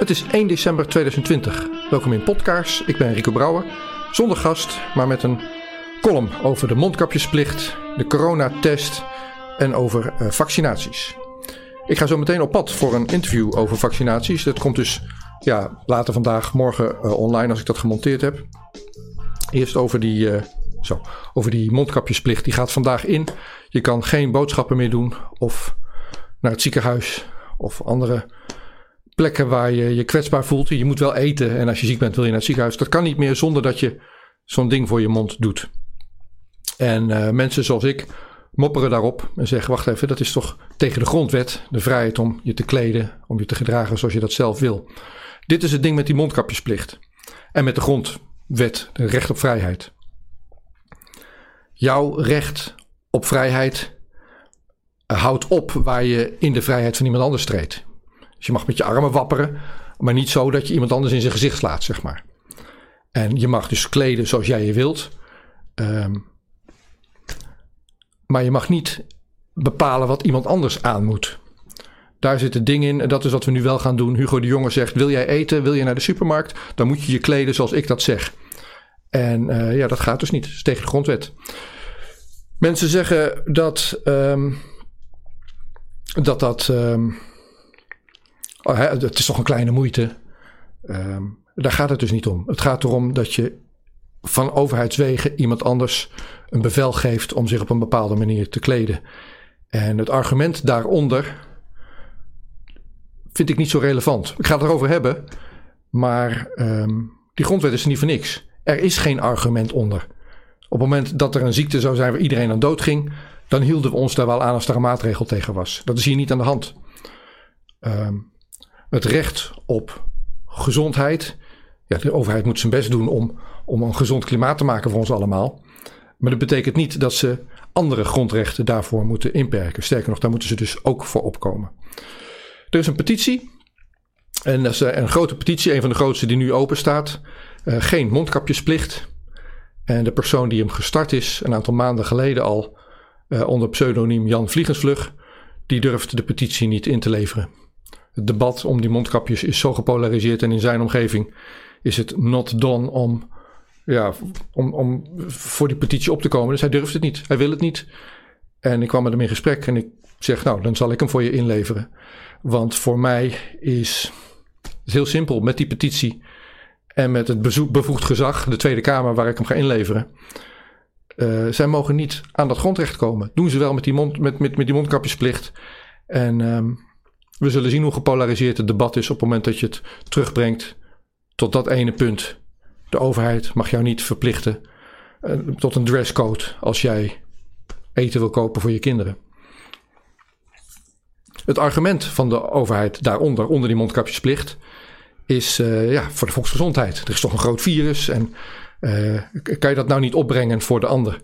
Het is 1 december 2020. Welkom in Podkaars. Ik ben Rico Brouwer. Zonder gast, maar met een column over de mondkapjesplicht, de coronatest en over uh, vaccinaties. Ik ga zo meteen op pad voor een interview over vaccinaties. Dat komt dus ja, later vandaag, morgen uh, online als ik dat gemonteerd heb. Eerst over die, uh, zo, over die mondkapjesplicht. Die gaat vandaag in. Je kan geen boodschappen meer doen of naar het ziekenhuis of andere plekken waar je je kwetsbaar voelt. Je moet wel eten en als je ziek bent wil je naar het ziekenhuis. Dat kan niet meer zonder dat je zo'n ding voor je mond doet. En uh, mensen zoals ik mopperen daarop en zeggen: wacht even, dat is toch tegen de grondwet, de vrijheid om je te kleden, om je te gedragen zoals je dat zelf wil. Dit is het ding met die mondkapjesplicht en met de grondwet, de recht op vrijheid. Jouw recht op vrijheid houdt op waar je in de vrijheid van iemand anders treedt. Dus je mag met je armen wapperen, maar niet zo dat je iemand anders in zijn gezicht slaat, zeg maar. En je mag dus kleden zoals jij je wilt. Um, maar je mag niet bepalen wat iemand anders aan moet. Daar zit het ding in en dat is wat we nu wel gaan doen. Hugo de Jonge zegt: Wil jij eten? Wil je naar de supermarkt? Dan moet je je kleden zoals ik dat zeg. En uh, ja, dat gaat dus niet. Dat is tegen de grondwet. Mensen zeggen dat. Um, dat dat. Um, oh, het is toch een kleine moeite. Um, daar gaat het dus niet om. Het gaat erom dat je van overheidswegen iemand anders een bevel geeft om zich op een bepaalde manier te kleden. En het argument daaronder vind ik niet zo relevant. Ik ga het erover hebben, maar um, die grondwet is er niet voor niks. Er is geen argument onder. Op het moment dat er een ziekte zou zijn waar iedereen aan dood ging, dan hielden we ons daar wel aan als er een maatregel tegen was. Dat is hier niet aan de hand. Um, het recht op gezondheid. Ja, de overheid moet zijn best doen om, om een gezond klimaat te maken voor ons allemaal. Maar dat betekent niet dat ze andere grondrechten daarvoor moeten inperken. Sterker nog, daar moeten ze dus ook voor opkomen. Er is een petitie. En dat is een grote petitie, een van de grootste die nu open staat. Uh, geen mondkapjesplicht. En de persoon die hem gestart is, een aantal maanden geleden al, uh, onder pseudoniem Jan Vliegensvlug, die durft de petitie niet in te leveren. Het debat om die mondkapjes is zo gepolariseerd en in zijn omgeving is het not done om ja, om, om voor die petitie op te komen. Dus hij durft het niet. Hij wil het niet. En ik kwam met hem in gesprek en ik zeg, nou, dan zal ik hem voor je inleveren. Want voor mij is het heel simpel met die petitie en met het bevoegd gezag, de Tweede Kamer, waar ik hem ga inleveren. Uh, zij mogen niet aan dat grondrecht komen. Doen ze wel met die, met, met, met die mondkapjesplicht. En um, we zullen zien hoe gepolariseerd het debat is op het moment dat je het terugbrengt tot dat ene punt de overheid mag jou niet verplichten uh, tot een dresscode als jij eten wil kopen voor je kinderen. Het argument van de overheid daaronder, onder die mondkapjesplicht, is uh, ja, voor de volksgezondheid. Er is toch een groot virus en uh, kan je dat nou niet opbrengen voor de ander?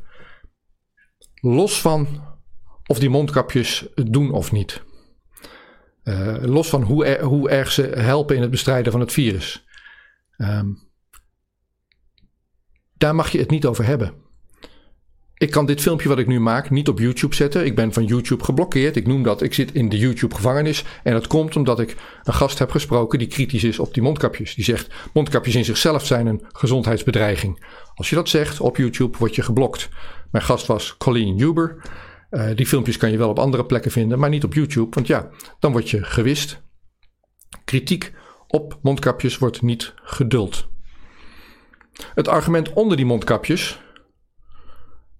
Los van of die mondkapjes het doen of niet. Uh, los van hoe, hoe erg ze helpen in het bestrijden van het virus. Um, daar mag je het niet over hebben. Ik kan dit filmpje wat ik nu maak niet op YouTube zetten. Ik ben van YouTube geblokkeerd. Ik noem dat, ik zit in de YouTube-gevangenis. En dat komt omdat ik een gast heb gesproken die kritisch is op die mondkapjes. Die zegt, mondkapjes in zichzelf zijn een gezondheidsbedreiging. Als je dat zegt op YouTube, word je geblokt. Mijn gast was Colleen Huber. Uh, die filmpjes kan je wel op andere plekken vinden, maar niet op YouTube. Want ja, dan word je gewist. Kritiek op mondkapjes wordt niet geduld. Het argument onder die mondkapjes,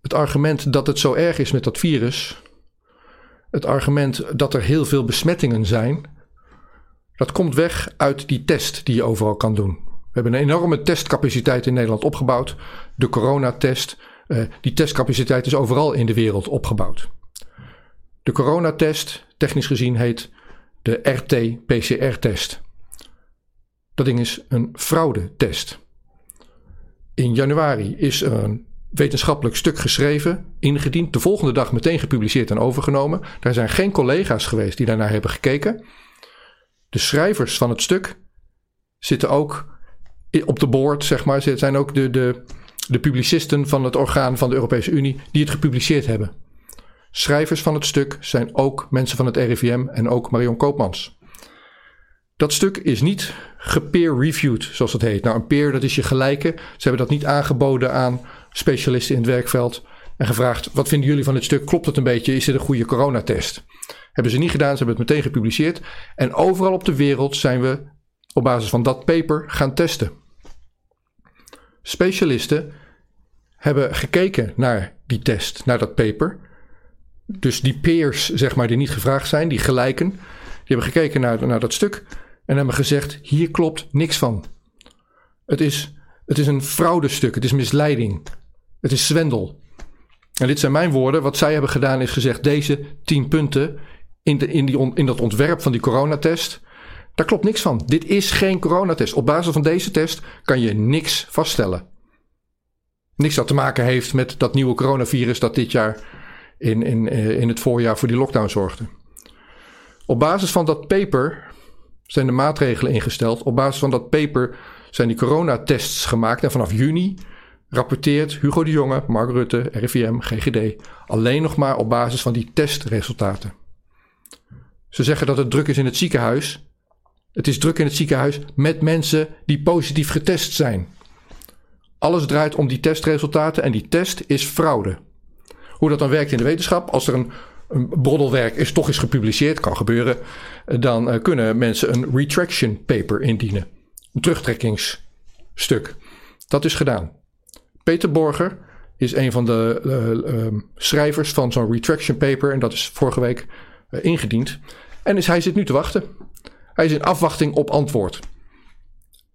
het argument dat het zo erg is met dat virus, het argument dat er heel veel besmettingen zijn, dat komt weg uit die test die je overal kan doen. We hebben een enorme testcapaciteit in Nederland opgebouwd, de coronatest. Uh, die testcapaciteit is overal in de wereld opgebouwd. De coronatest, technisch gezien, heet de RT-PCR-test. Dat ding is een fraudetest. In januari is een wetenschappelijk stuk geschreven, ingediend, de volgende dag meteen gepubliceerd en overgenomen. Daar zijn geen collega's geweest die daarnaar hebben gekeken. De schrijvers van het stuk zitten ook op de board, zeg maar. Ze zijn ook de, de, de publicisten van het orgaan van de Europese Unie die het gepubliceerd hebben. Schrijvers van het stuk zijn ook mensen van het RIVM en ook Marion Koopmans. Dat stuk is niet gepeer-reviewed, zoals het heet. Nou, een peer, dat is je gelijke. Ze hebben dat niet aangeboden aan specialisten in het werkveld. En gevraagd, wat vinden jullie van dit stuk? Klopt het een beetje? Is dit een goede coronatest? Hebben ze niet gedaan, ze hebben het meteen gepubliceerd. En overal op de wereld zijn we op basis van dat paper gaan testen. Specialisten hebben gekeken naar die test, naar dat paper. Dus die peers, zeg maar, die niet gevraagd zijn, die gelijken, die hebben gekeken naar, naar dat stuk en hebben gezegd: hier klopt niks van. Het is, het is een fraudestuk, het is misleiding, het is zwendel. En dit zijn mijn woorden. Wat zij hebben gedaan is gezegd: deze tien punten in, in, die, in dat ontwerp van die coronatest, daar klopt niks van. Dit is geen coronatest. Op basis van deze test kan je niks vaststellen. Niks dat te maken heeft met dat nieuwe coronavirus dat dit jaar in, in, eh, in het voorjaar voor die lockdown zorgde. Op basis van dat paper zijn de maatregelen ingesteld. Op basis van dat paper zijn die coronatests gemaakt. En vanaf juni rapporteert Hugo de Jonge, Mark Rutte, RIVM, GGD alleen nog maar op basis van die testresultaten. Ze zeggen dat het druk is in het ziekenhuis. Het is druk in het ziekenhuis met mensen die positief getest zijn. Alles draait om die testresultaten en die test is fraude. Hoe dat dan werkt in de wetenschap, als er een, een broddelwerk is toch is gepubliceerd, kan gebeuren, dan uh, kunnen mensen een retraction paper indienen. Een terugtrekkingsstuk. Dat is gedaan. Peter Borger is een van de uh, uh, schrijvers van zo'n retraction paper en dat is vorige week ingediend. En is, hij zit nu te wachten. Hij is in afwachting op antwoord.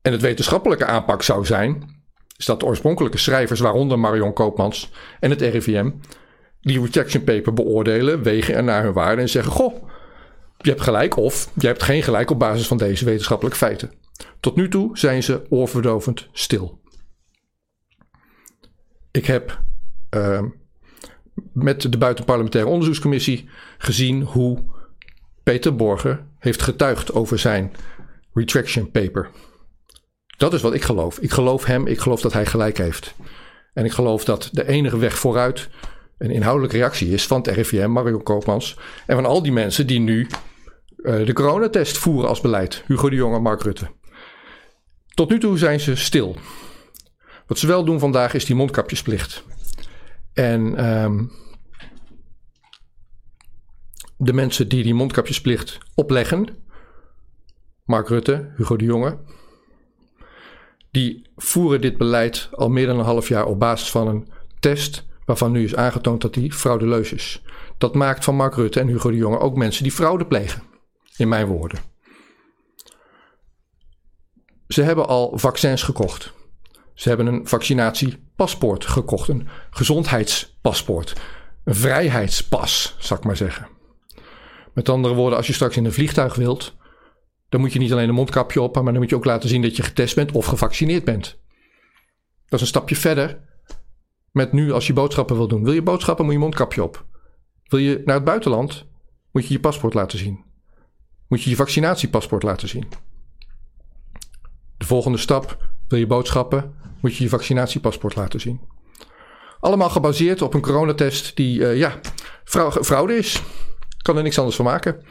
En het wetenschappelijke aanpak zou zijn is dat de oorspronkelijke schrijvers, waaronder Marion Koopmans en het RIVM, die retraction paper beoordelen, wegen er naar hun waarde en zeggen: Goh, je hebt gelijk of je hebt geen gelijk op basis van deze wetenschappelijke feiten. Tot nu toe zijn ze oorverdovend stil. Ik heb uh, met de Buitenparlementaire Onderzoekscommissie gezien hoe Peter Borger heeft getuigd over zijn retraction paper. Dat is wat ik geloof. Ik geloof hem, ik geloof dat hij gelijk heeft. En ik geloof dat de enige weg vooruit een inhoudelijke reactie is van het RIVM, Mario Koopmans. En van al die mensen die nu uh, de coronatest voeren als beleid. Hugo de Jonge, Mark Rutte. Tot nu toe zijn ze stil. Wat ze wel doen vandaag is die mondkapjesplicht. En um, de mensen die die mondkapjesplicht opleggen, Mark Rutte, Hugo de Jonge, die voeren dit beleid al meer dan een half jaar op basis van een test waarvan nu is aangetoond dat die fraudeleus is. Dat maakt van Mark Rutte en Hugo de Jonge ook mensen die fraude plegen, in mijn woorden. Ze hebben al vaccins gekocht. Ze hebben een vaccinatiepaspoort gekocht, een gezondheidspaspoort, een vrijheidspas, zal ik maar zeggen. Met andere woorden, als je straks in een vliegtuig wilt, dan moet je niet alleen een mondkapje op, maar dan moet je ook laten zien dat je getest bent of gevaccineerd bent. Dat is een stapje verder met nu als je boodschappen wil doen. Wil je boodschappen, moet je mondkapje op. Wil je naar het buitenland, moet je je paspoort laten zien. Moet je je vaccinatiepaspoort laten zien. De volgende stap, wil je boodschappen, moet je je vaccinatiepaspoort laten zien. Allemaal gebaseerd op een coronatest die, uh, ja, fraude is. Kan er niks anders van maken.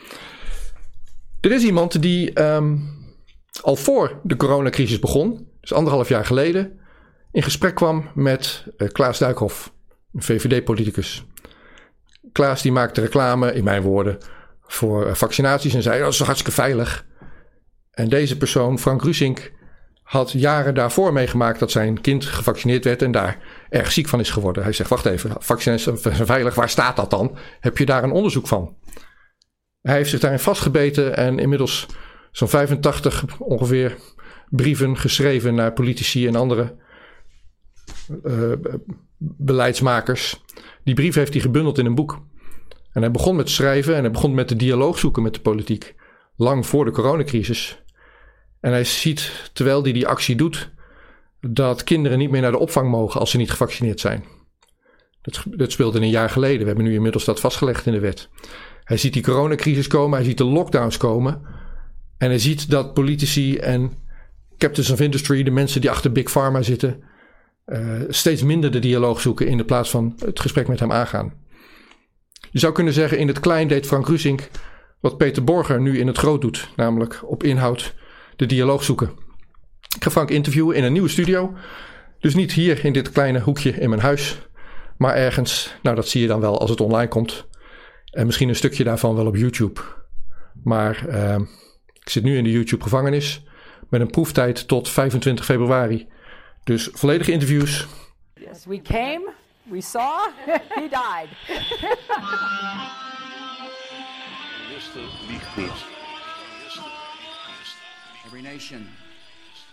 Er is iemand die um, al voor de coronacrisis begon, dus anderhalf jaar geleden, in gesprek kwam met uh, Klaas Duikhoff, een VVD-politicus. Klaas die maakte reclame, in mijn woorden, voor uh, vaccinaties en zei dat is hartstikke veilig. En deze persoon, Frank Rusink, had jaren daarvoor meegemaakt dat zijn kind gevaccineerd werd en daar erg ziek van is geworden. Hij zegt, wacht even, vaccins zijn veilig, waar staat dat dan? Heb je daar een onderzoek van? Hij heeft zich daarin vastgebeten en inmiddels zo'n 85 ongeveer brieven geschreven naar politici en andere uh, beleidsmakers. Die brief heeft hij gebundeld in een boek. En hij begon met schrijven en hij begon met de dialoog zoeken met de politiek. Lang voor de coronacrisis. En hij ziet, terwijl hij die actie doet, dat kinderen niet meer naar de opvang mogen als ze niet gevaccineerd zijn. Dat, dat speelde een jaar geleden. We hebben nu inmiddels dat vastgelegd in de wet. Hij ziet die coronacrisis komen, hij ziet de lockdowns komen. En hij ziet dat politici en captains of industry, de mensen die achter Big Pharma zitten, uh, steeds minder de dialoog zoeken in de plaats van het gesprek met hem aangaan. Je zou kunnen zeggen, in het klein deed Frank Rusink wat Peter Borger nu in het groot doet, namelijk op inhoud de dialoog zoeken. Ik ga Frank interviewen in een nieuwe studio. Dus niet hier in dit kleine hoekje in mijn huis, maar ergens, nou dat zie je dan wel als het online komt. En misschien een stukje daarvan wel op YouTube. Maar uh, ik zit nu in de YouTube gevangenis met een proeftijd tot 25 februari. Dus volledige interviews. Yes, we came, we saw, he died. Every nation